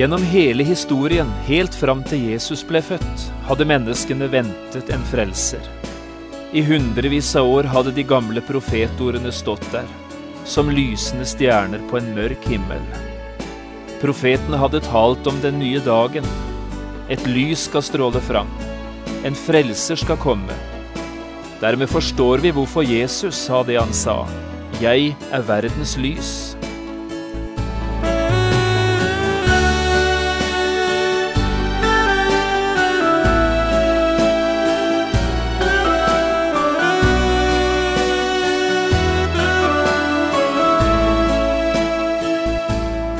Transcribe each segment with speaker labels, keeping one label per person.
Speaker 1: Gjennom hele historien, helt fram til Jesus ble født, hadde menneskene ventet en frelser. I hundrevis av år hadde de gamle profetordene stått der, som lysende stjerner på en mørk himmel. Profetene hadde talt om den nye dagen. Et lys skal stråle fram. En frelser skal komme. Dermed forstår vi hvorfor Jesus sa det han sa. Jeg er verdens lys.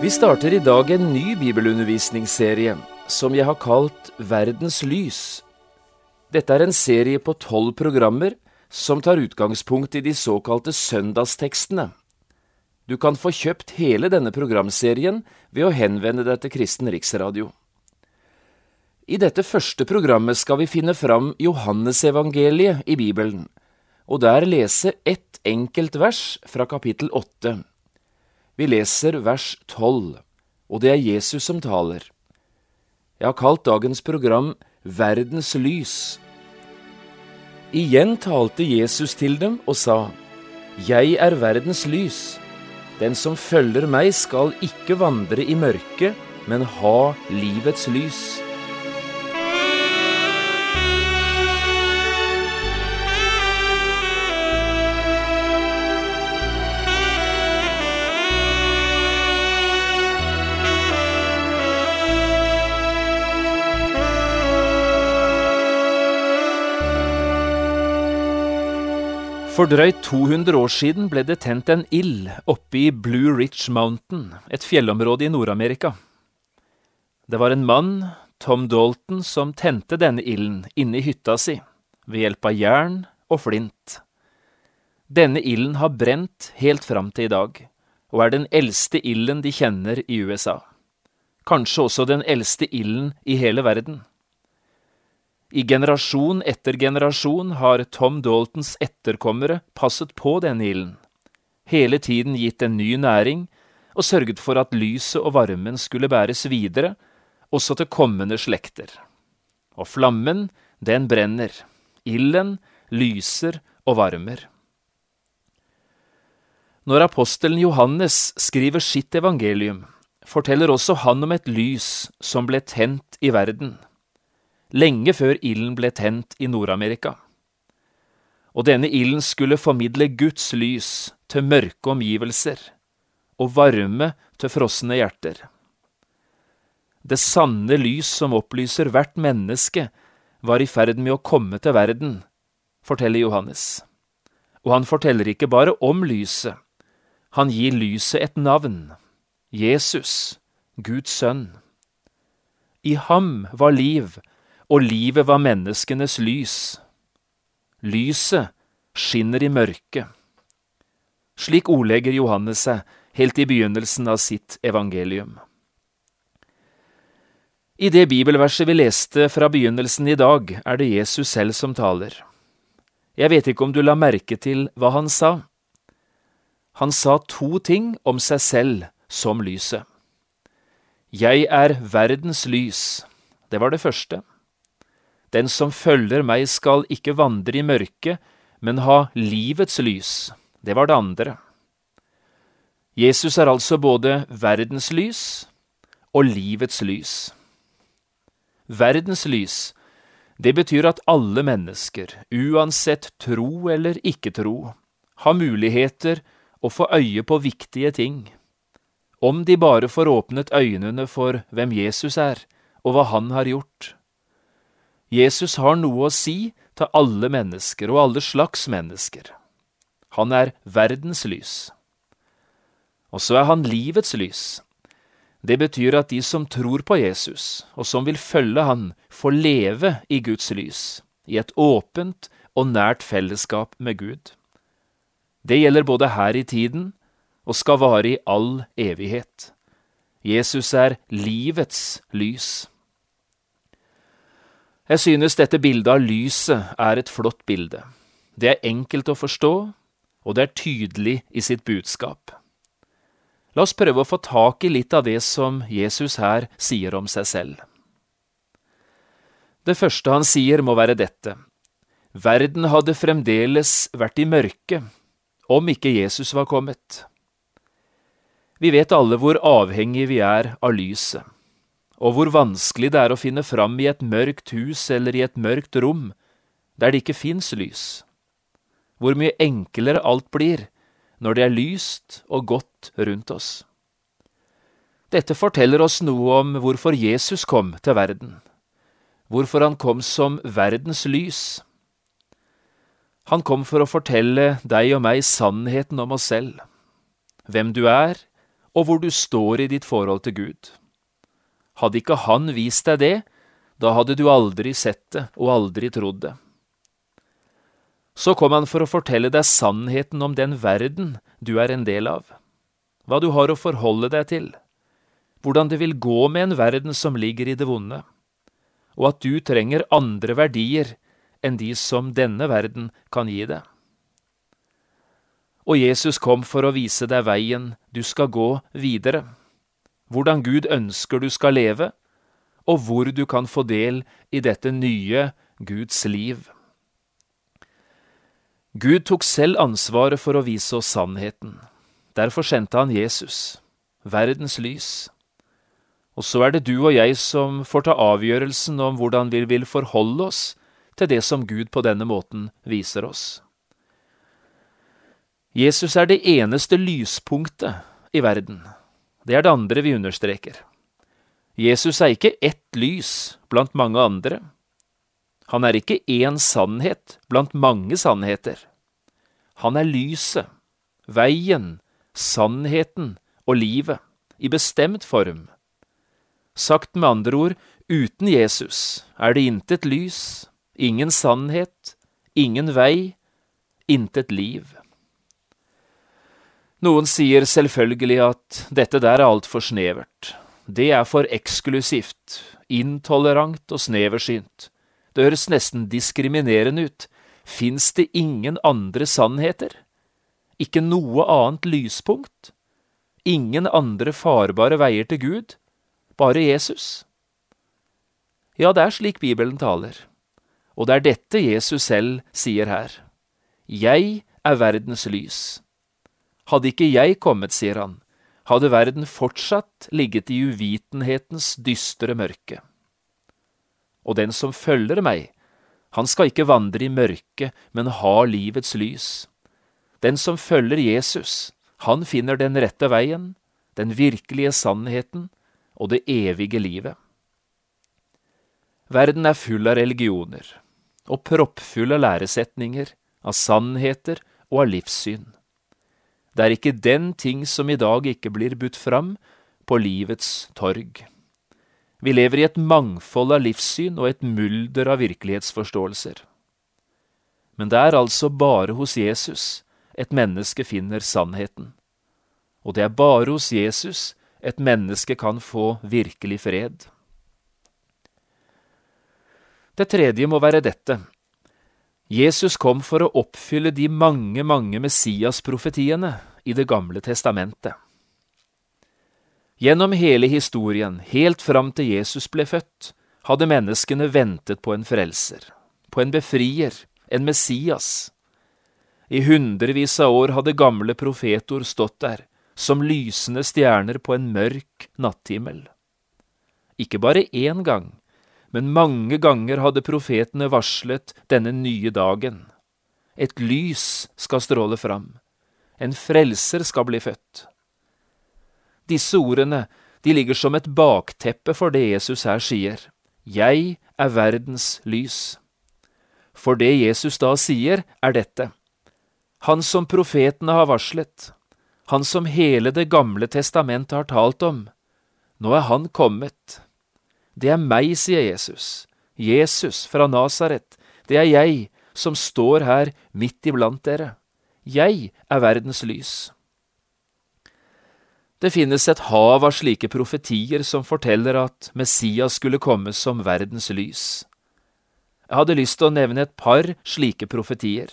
Speaker 1: Vi starter i dag en ny bibelundervisningsserie som jeg har kalt Verdens lys. Dette er en serie på tolv programmer som tar utgangspunkt i de såkalte søndagstekstene. Du kan få kjøpt hele denne programserien ved å henvende deg til Kristen Riksradio. I dette første programmet skal vi finne fram Johannesevangeliet i Bibelen, og der lese ett enkelt vers fra kapittel åtte. Vi leser vers 12, og det er Jesus som taler. Jeg har kalt dagens program Verdens lys. Igjen talte Jesus til dem og sa, Jeg er verdens lys. Den som følger meg skal ikke vandre i mørket, men ha livets lys. For drøyt 200 år siden ble det tent en ild oppe i Blue Ridge Mountain, et fjellområde i Nord-Amerika. Det var en mann, Tom Dalton, som tente denne ilden inne i hytta si, ved hjelp av jern og flint. Denne ilden har brent helt fram til i dag, og er den eldste ilden de kjenner i USA. Kanskje også den eldste ilden i hele verden. I generasjon etter generasjon har Tom Daltons etterkommere passet på denne ilden, hele tiden gitt en ny næring og sørget for at lyset og varmen skulle bæres videre, også til kommende slekter. Og flammen, den brenner, ilden lyser og varmer. Når apostelen Johannes skriver sitt evangelium, forteller også han om et lys som ble tent i verden lenge før ilden ble tent i Nord-Amerika. Og denne ilden skulle formidle Guds lys til mørke omgivelser og varme til frosne hjerter. Det sanne lys som opplyser hvert menneske, var i ferd med å komme til verden, forteller Johannes. Og han forteller ikke bare om lyset, han gir lyset et navn, Jesus, Guds sønn. I ham var liv, og livet var menneskenes lys. Lyset skinner i mørket. Slik ordlegger Johannes seg helt i begynnelsen av sitt evangelium. I det bibelverset vi leste fra begynnelsen i dag, er det Jesus selv som taler. Jeg vet ikke om du la merke til hva han sa. Han sa to ting om seg selv som lyset. Jeg er verdens lys, det var det første. Den som følger meg skal ikke vandre i mørket, men ha livets lys. Det var det andre. Jesus er altså både verdens lys og livets lys. Verdens lys, det betyr at alle mennesker, uansett tro eller ikke tro, har muligheter å få øye på viktige ting, om de bare får åpnet øynene for hvem Jesus er, og hva han har gjort. Jesus har noe å si til alle mennesker og alle slags mennesker. Han er verdens lys. Og så er han livets lys. Det betyr at de som tror på Jesus, og som vil følge han, får leve i Guds lys, i et åpent og nært fellesskap med Gud. Det gjelder både her i tiden og skal vare i all evighet. Jesus er livets lys. Jeg synes dette bildet av lyset er et flott bilde. Det er enkelt å forstå, og det er tydelig i sitt budskap. La oss prøve å få tak i litt av det som Jesus her sier om seg selv. Det første han sier må være dette. Verden hadde fremdeles vært i mørke om ikke Jesus var kommet. Vi vet alle hvor avhengig vi er av lyset, og hvor vanskelig det er å finne fram i et mørkt hus eller i et mørkt rom der det ikke fins lys. Hvor mye enklere alt blir når det er lyst og godt rundt oss. Dette forteller oss noe om hvorfor Jesus kom til verden, hvorfor han kom som verdens lys. Han kom for å fortelle deg og meg sannheten om oss selv, hvem du er, og hvor du står i ditt forhold til Gud. Hadde ikke Han vist deg det, da hadde du aldri sett det og aldri trodd det. Så kom han for å fortelle deg sannheten om den verden du er en del av, hva du har å forholde deg til, hvordan det vil gå med en verden som ligger i det vonde, og at du trenger andre verdier enn de som denne verden kan gi deg. Og Jesus kom for å vise deg veien du skal gå videre, hvordan Gud ønsker du skal leve, og hvor du kan få del i dette nye Guds liv. Gud tok selv ansvaret for å vise oss sannheten. Derfor sendte han Jesus, verdens lys. Og så er det du og jeg som får ta avgjørelsen om hvordan vi vil forholde oss til det som Gud på denne måten viser oss. Jesus er det eneste lyspunktet i verden. Det er det andre vi understreker. Jesus er ikke ett lys blant mange andre. Han er ikke én sannhet blant mange sannheter. Han er lyset, veien, sannheten og livet, i bestemt form. Sagt med andre ord, uten Jesus er det intet lys, ingen sannhet, ingen vei, intet liv. Noen sier selvfølgelig at dette der er altfor snevert, det er for eksklusivt, intolerant og sneversynt, det høres nesten diskriminerende ut, fins det ingen andre sannheter, ikke noe annet lyspunkt, ingen andre farbare veier til Gud, bare Jesus? Ja, det er slik Bibelen taler. Og det er dette Jesus selv sier her. Jeg er verdens lys. Hadde ikke jeg kommet, sier han, hadde verden fortsatt ligget i uvitenhetens dystre mørke. Og den som følger meg, han skal ikke vandre i mørket, men ha livets lys. Den som følger Jesus, han finner den rette veien, den virkelige sannheten og det evige livet. Verden er full av religioner og proppfull av læresetninger, av sannheter og av livssyn. Det er ikke den ting som i dag ikke blir budt fram på livets torg. Vi lever i et mangfold av livssyn og et mulder av virkelighetsforståelser. Men det er altså bare hos Jesus et menneske finner sannheten. Og det er bare hos Jesus et menneske kan få virkelig fred. Det tredje må være dette. Jesus kom for å oppfylle de mange, mange Messias-profetiene i Det gamle testamentet. Gjennom hele historien, helt fram til Jesus ble født, hadde menneskene ventet på en frelser, på en befrier, en Messias. I hundrevis av år hadde gamle profetord stått der, som lysende stjerner på en mørk natthimmel. Ikke bare én gang, men mange ganger hadde profetene varslet denne nye dagen. Et lys skal stråle fram. En frelser skal bli født. Disse ordene de ligger som et bakteppe for det Jesus her sier. Jeg er verdens lys. For det Jesus da sier, er dette. Han som profetene har varslet. han som hele Det gamle testamentet har talt om. Nå er han kommet. Det er meg, sier Jesus. Jesus fra Nasaret. Det er jeg som står her midt iblant dere. Jeg er verdens lys. Det finnes et hav av slike profetier som forteller at Messias skulle komme som verdens lys. Jeg hadde lyst til å nevne et par slike profetier.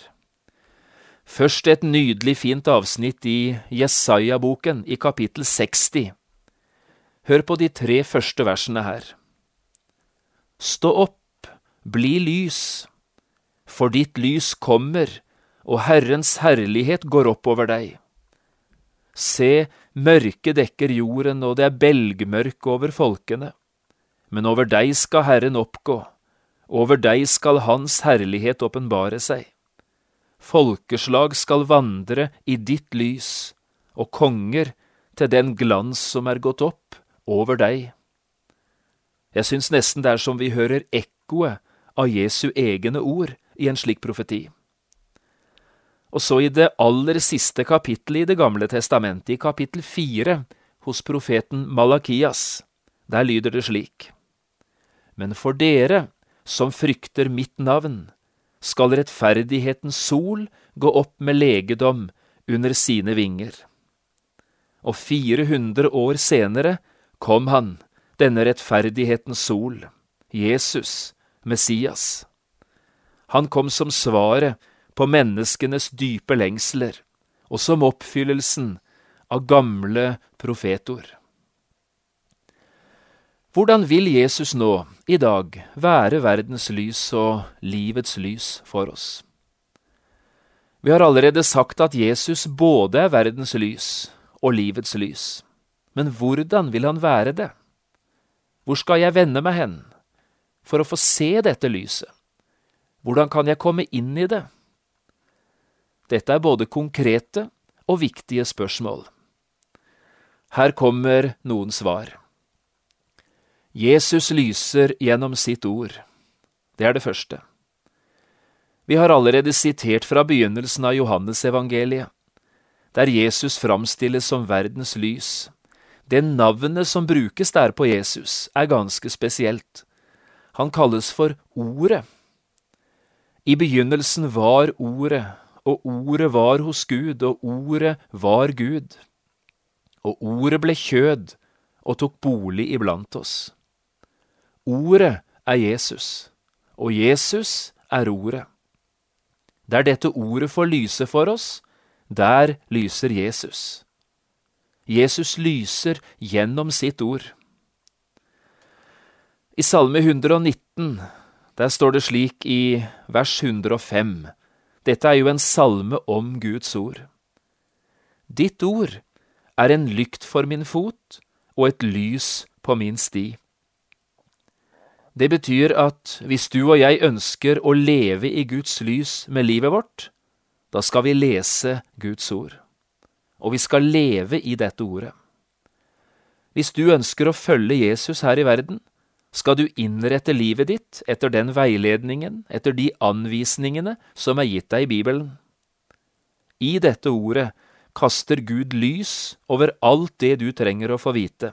Speaker 1: Først et nydelig fint avsnitt i Jesaja-boken i kapittel 60. Hør på de tre første versene her. Stå opp, bli lys, for ditt lys kommer, og Herrens herlighet går opp over deg. Se, mørket dekker jorden, og det er belgmørke over folkene. Men over deg skal Herren oppgå, over deg skal Hans herlighet åpenbare seg. Folkeslag skal vandre i ditt lys, og konger til den glans som er gått opp over deg. Jeg syns nesten det er som vi hører ekkoet av Jesu egne ord i en slik profeti. Og så i det aller siste kapittelet i Det gamle testamentet, i kapittel fire, hos profeten Malakias, der lyder det slik. Men for dere som frykter mitt navn, skal rettferdighetens sol gå opp med legedom under sine vinger. Og 400 år senere kom han, denne rettferdighetens sol, Jesus, Messias. Han kom som svaret på menneskenes dype lengsler, og som oppfyllelsen av gamle profetord. Hvordan vil Jesus nå, i dag, være verdens lys og livets lys for oss? Vi har allerede sagt at Jesus både er verdens lys og livets lys. Men hvordan vil han være det? Hvor skal jeg vende meg hen for å få se dette lyset? Hvordan kan jeg komme inn i det? Dette er både konkrete og viktige spørsmål. Her kommer noen svar. Jesus lyser gjennom sitt ord. Det er det første. Vi har allerede sitert fra begynnelsen av Johannesevangeliet, der Jesus framstilles som verdens lys. Det navnet som brukes der på Jesus, er ganske spesielt. Han kalles for Ordet. I begynnelsen var Ordet, og Ordet var hos Gud, og Ordet var Gud. Og Ordet ble kjød og tok bolig iblant oss. Ordet er Jesus, og Jesus er Ordet. Der dette ordet får lyse for oss, der lyser Jesus. Jesus lyser gjennom sitt ord. I Salme 119, der står det slik i vers 105, dette er jo en salme om Guds ord. Ditt ord er en lykt for min fot og et lys på min sti. Det betyr at hvis du og jeg ønsker å leve i Guds lys med livet vårt, da skal vi lese Guds ord. Og vi skal leve i dette ordet. Hvis du ønsker å følge Jesus her i verden, skal du innrette livet ditt etter den veiledningen, etter de anvisningene som er gitt deg i Bibelen. I dette ordet kaster Gud lys over alt det du trenger å få vite,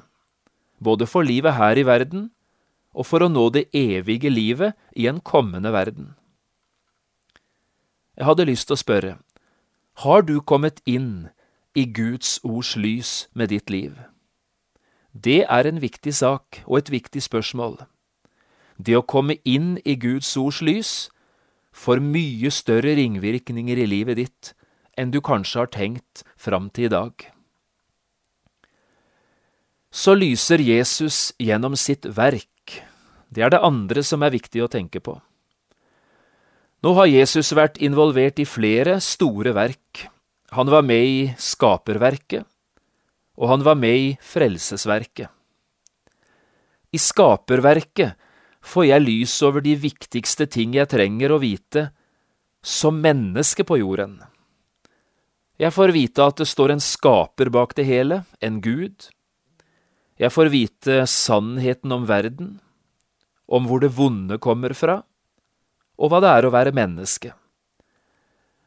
Speaker 1: både for livet her i verden og for å nå det evige livet i en kommende verden. Jeg hadde lyst til å spørre, har du kommet inn i Guds ords lys med ditt liv? Det er en viktig sak og et viktig spørsmål. Det å komme inn i Guds ords lys får mye større ringvirkninger i livet ditt enn du kanskje har tenkt fram til i dag. Så lyser Jesus gjennom sitt verk det er det andre som er viktig å tenke på. Nå har Jesus vært involvert i flere store verk. Han var med i skaperverket, og han var med i frelsesverket. I skaperverket får jeg lys over de viktigste ting jeg trenger å vite som menneske på jorden. Jeg får vite at det står en skaper bak det hele, en gud. Jeg får vite sannheten om verden, om hvor det vonde kommer fra, og hva det er å være menneske.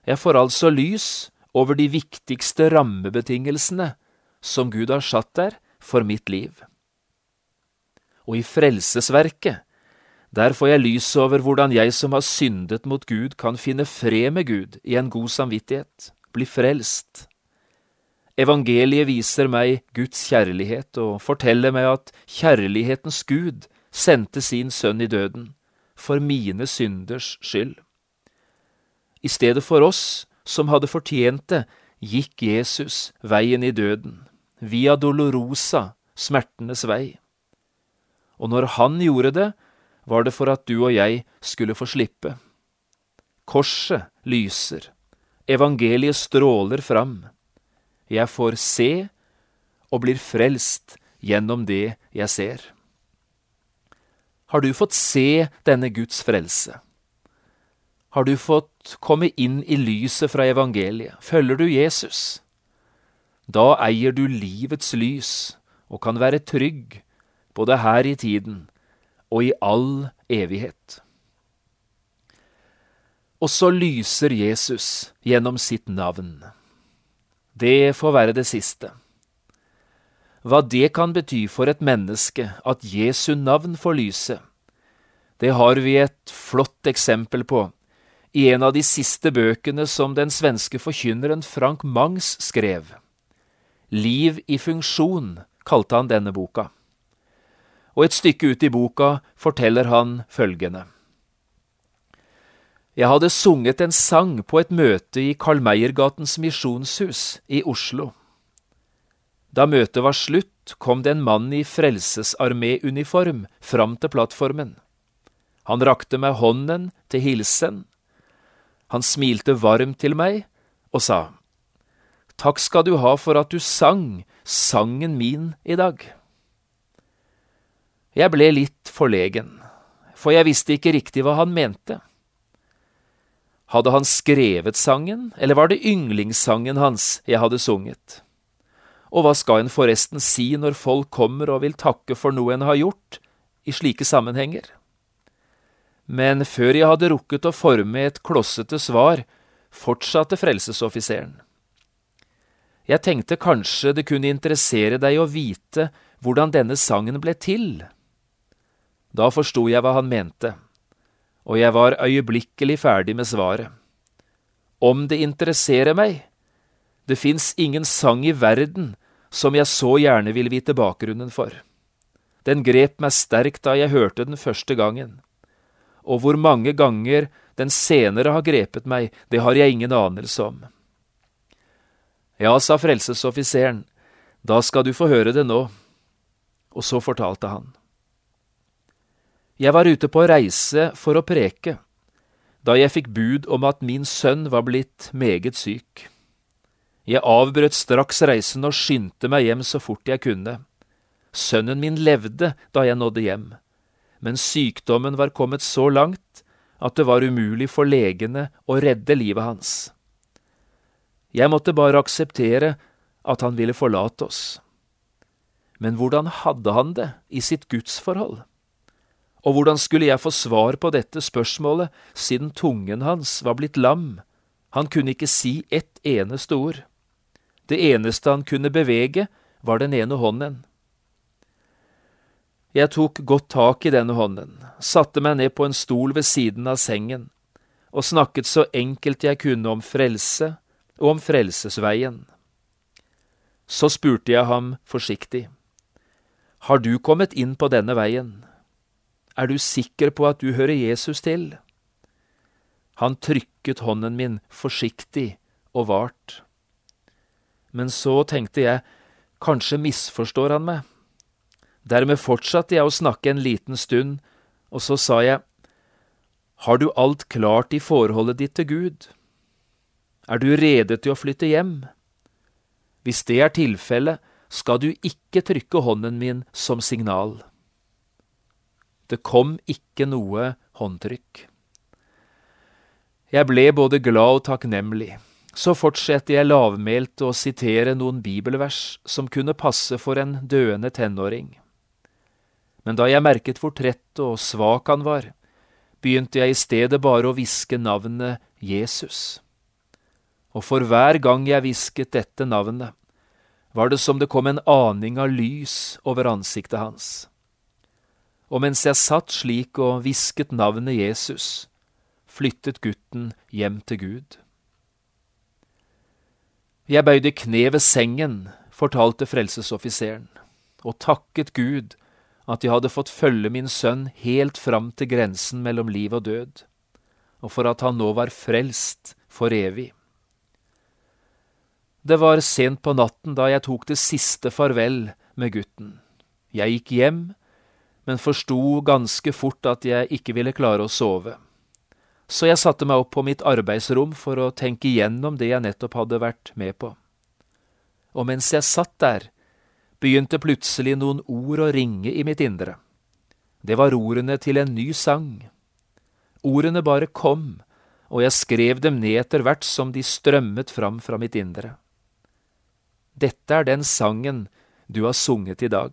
Speaker 1: Jeg får altså lys over de viktigste rammebetingelsene som Gud har satt der for mitt liv. Og i frelsesverket, der får jeg lys over hvordan jeg som har syndet mot Gud, kan finne fred med Gud i en god samvittighet, bli frelst. Evangeliet viser meg Guds kjærlighet og forteller meg at kjærlighetens Gud sendte sin sønn i døden, for mine synders skyld. I stedet for oss som hadde fortjent det, gikk Jesus veien i døden, via dolorosa, smertenes vei. Og når han gjorde det, var det for at du og jeg skulle få slippe. Korset lyser, evangeliet stråler fram. Jeg får se og blir frelst gjennom det jeg ser. Har du fått se denne Guds frelse? Har du fått komme inn i lyset fra evangeliet? Følger du Jesus? Da eier du livets lys og kan være trygg, både her i tiden og i all evighet. Og så lyser Jesus gjennom sitt navn. Det får være det siste. Hva det kan bety for et menneske at Jesu navn får lyse, det har vi et flott eksempel på i en av de siste bøkene som den svenske forkynneren Frank Mangs skrev. Liv i funksjon kalte han denne boka. Og et stykke ut i boka forteller han følgende. Jeg hadde sunget en sang på et møte i Karl Meiergatens misjonshus i Oslo. Da møtet var slutt, kom det en mann i Frelsesarmé-uniform fram til plattformen. Han rakte meg hånden til hilsen, han smilte varmt til meg og sa, Takk skal du ha for at du sang sangen min i dag. Jeg ble litt forlegen, for jeg visste ikke riktig hva han mente. Hadde han skrevet sangen, eller var det yndlingssangen hans jeg hadde sunget? Og hva skal en forresten si når folk kommer og vil takke for noe en har gjort, i slike sammenhenger? men før jeg hadde rukket å forme et klossete svar, fortsatte frelsesoffiseren. Jeg tenkte kanskje det kunne interessere deg å vite hvordan denne sangen ble til. Da forsto jeg hva han mente, og jeg var øyeblikkelig ferdig med svaret. Om det interesserer meg, det fins ingen sang i verden som jeg så gjerne vil vite bakgrunnen for. Den grep meg sterkt da jeg hørte den første gangen og hvor mange ganger den senere har grepet meg, det har jeg ingen anelse om. Ja, sa frelsesoffiseren, da skal du få høre det nå. Og så fortalte han. Jeg var ute på reise for å preke, da jeg fikk bud om at min sønn var blitt meget syk. Jeg avbrøt straks reisen og skyndte meg hjem så fort jeg kunne. Sønnen min levde da jeg nådde hjem men sykdommen var kommet så langt at det var umulig for legene å redde livet hans. Jeg måtte bare akseptere at han ville forlate oss. Men hvordan hadde han det i sitt gudsforhold? Og hvordan skulle jeg få svar på dette spørsmålet siden tungen hans var blitt lam, han kunne ikke si ett eneste ord. Det eneste han kunne bevege, var den ene hånden. Jeg tok godt tak i denne hånden, satte meg ned på en stol ved siden av sengen og snakket så enkelt jeg kunne om frelse og om frelsesveien. Så spurte jeg ham forsiktig, Har du kommet inn på denne veien? Er du sikker på at du hører Jesus til? Han trykket hånden min forsiktig og vart. Men så tenkte jeg, kanskje misforstår han meg. Dermed fortsatte jeg å snakke en liten stund, og så sa jeg, Har du alt klart i forholdet ditt til Gud? Er du rede til å flytte hjem? Hvis det er tilfellet, skal du ikke trykke hånden min som signal. Det kom ikke noe håndtrykk. Jeg ble både glad og takknemlig. Så fortsetter jeg lavmælt å sitere noen bibelvers som kunne passe for en døende tenåring men da jeg merket hvor trett og svak han var, begynte jeg i stedet bare å hviske navnet Jesus. Og for hver gang jeg hvisket dette navnet, var det som det kom en aning av lys over ansiktet hans. Og mens jeg satt slik og hvisket navnet Jesus, flyttet gutten hjem til Gud. Jeg bøyde kne ved sengen, fortalte frelsesoffiseren, og takket Gud at jeg hadde fått følge min sønn helt fram til grensen mellom liv og død, og for at han nå var frelst for evig. Det var sent på natten da jeg tok det siste farvel med gutten. Jeg gikk hjem, men forsto ganske fort at jeg ikke ville klare å sove. Så jeg satte meg opp på mitt arbeidsrom for å tenke igjennom det jeg nettopp hadde vært med på. Og mens jeg satt der, begynte plutselig noen ord å ringe i mitt indre. Det var ordene til en ny sang. Ordene bare kom, og jeg skrev dem ned etter hvert som de strømmet fram fra mitt indre. Dette er den sangen du har sunget i dag.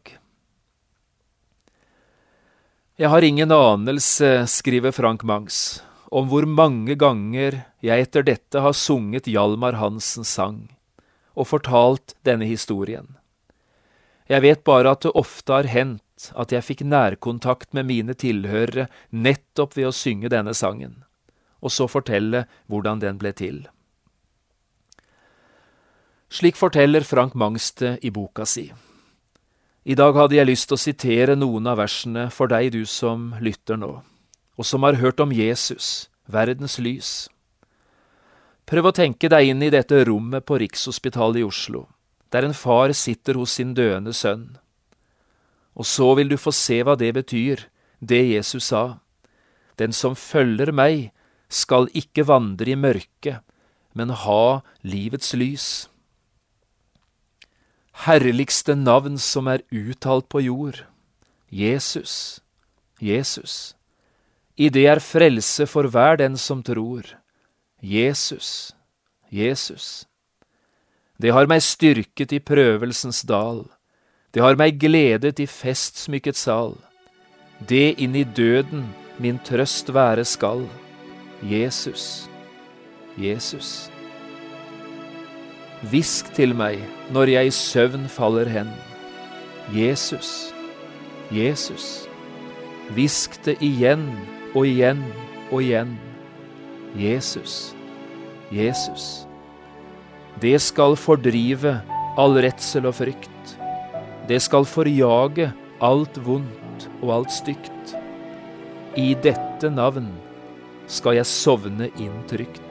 Speaker 1: Jeg har ingen anelse, skriver Frank Mangs, om hvor mange ganger jeg etter dette har sunget Hjalmar Hansens sang og fortalt denne historien. Jeg vet bare at det ofte har hendt at jeg fikk nærkontakt med mine tilhørere nettopp ved å synge denne sangen, og så fortelle hvordan den ble til. Slik forteller Frank Mangste i boka si. I dag hadde jeg lyst til å sitere noen av versene for deg, du som lytter nå, og som har hørt om Jesus, verdens lys. Prøv å tenke deg inn i dette rommet på Rikshospitalet i Oslo der en far sitter hos sin døende sønn. Og så vil du få se hva det betyr, det Jesus sa. Den som følger meg, skal ikke vandre i mørket, men ha livets lys. Herligste navn som er uttalt på jord, Jesus, Jesus. I det er frelse for hver den som tror. Jesus, Jesus. Det har meg styrket i prøvelsens dal, det har meg gledet i festsmykket sal. Det inn i døden min trøst være skal. Jesus, Jesus. Hvisk til meg når jeg i søvn faller hen. Jesus, Jesus. Hvisk det igjen og igjen og igjen. Jesus, Jesus. Det skal fordrive all redsel og frykt. Det skal forjage alt vondt og alt stygt. I dette navn skal jeg sovne inn trygt.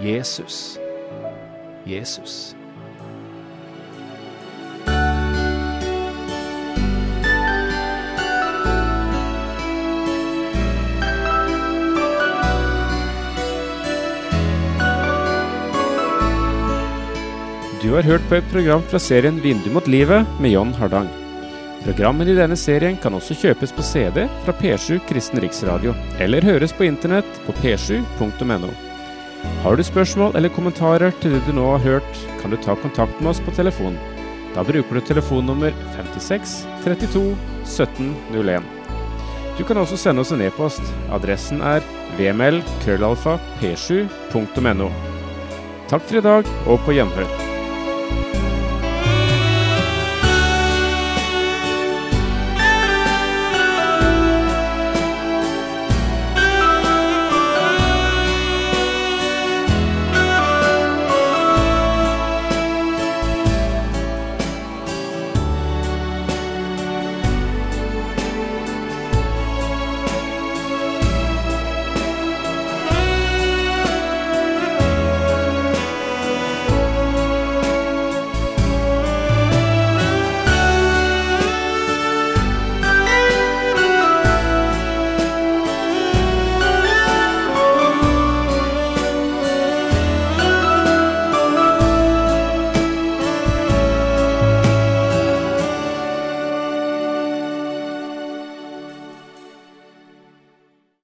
Speaker 1: Jesus, Jesus.
Speaker 2: Du har hørt på et program fra serien Vindu mot livet med John Hardang. Programmene i denne serien kan også kjøpes på CD fra P7 Kristen Riksradio, eller høres på internett på p7.no. Har du spørsmål eller kommentarer til det du nå har hørt, kan du ta kontakt med oss på telefon. Da bruker du telefonnummer 56 32 17 01. Du kan også sende oss en e-post. Adressen er vml.krøllalfa.p7.no. Takk for i dag, og på gjenhør.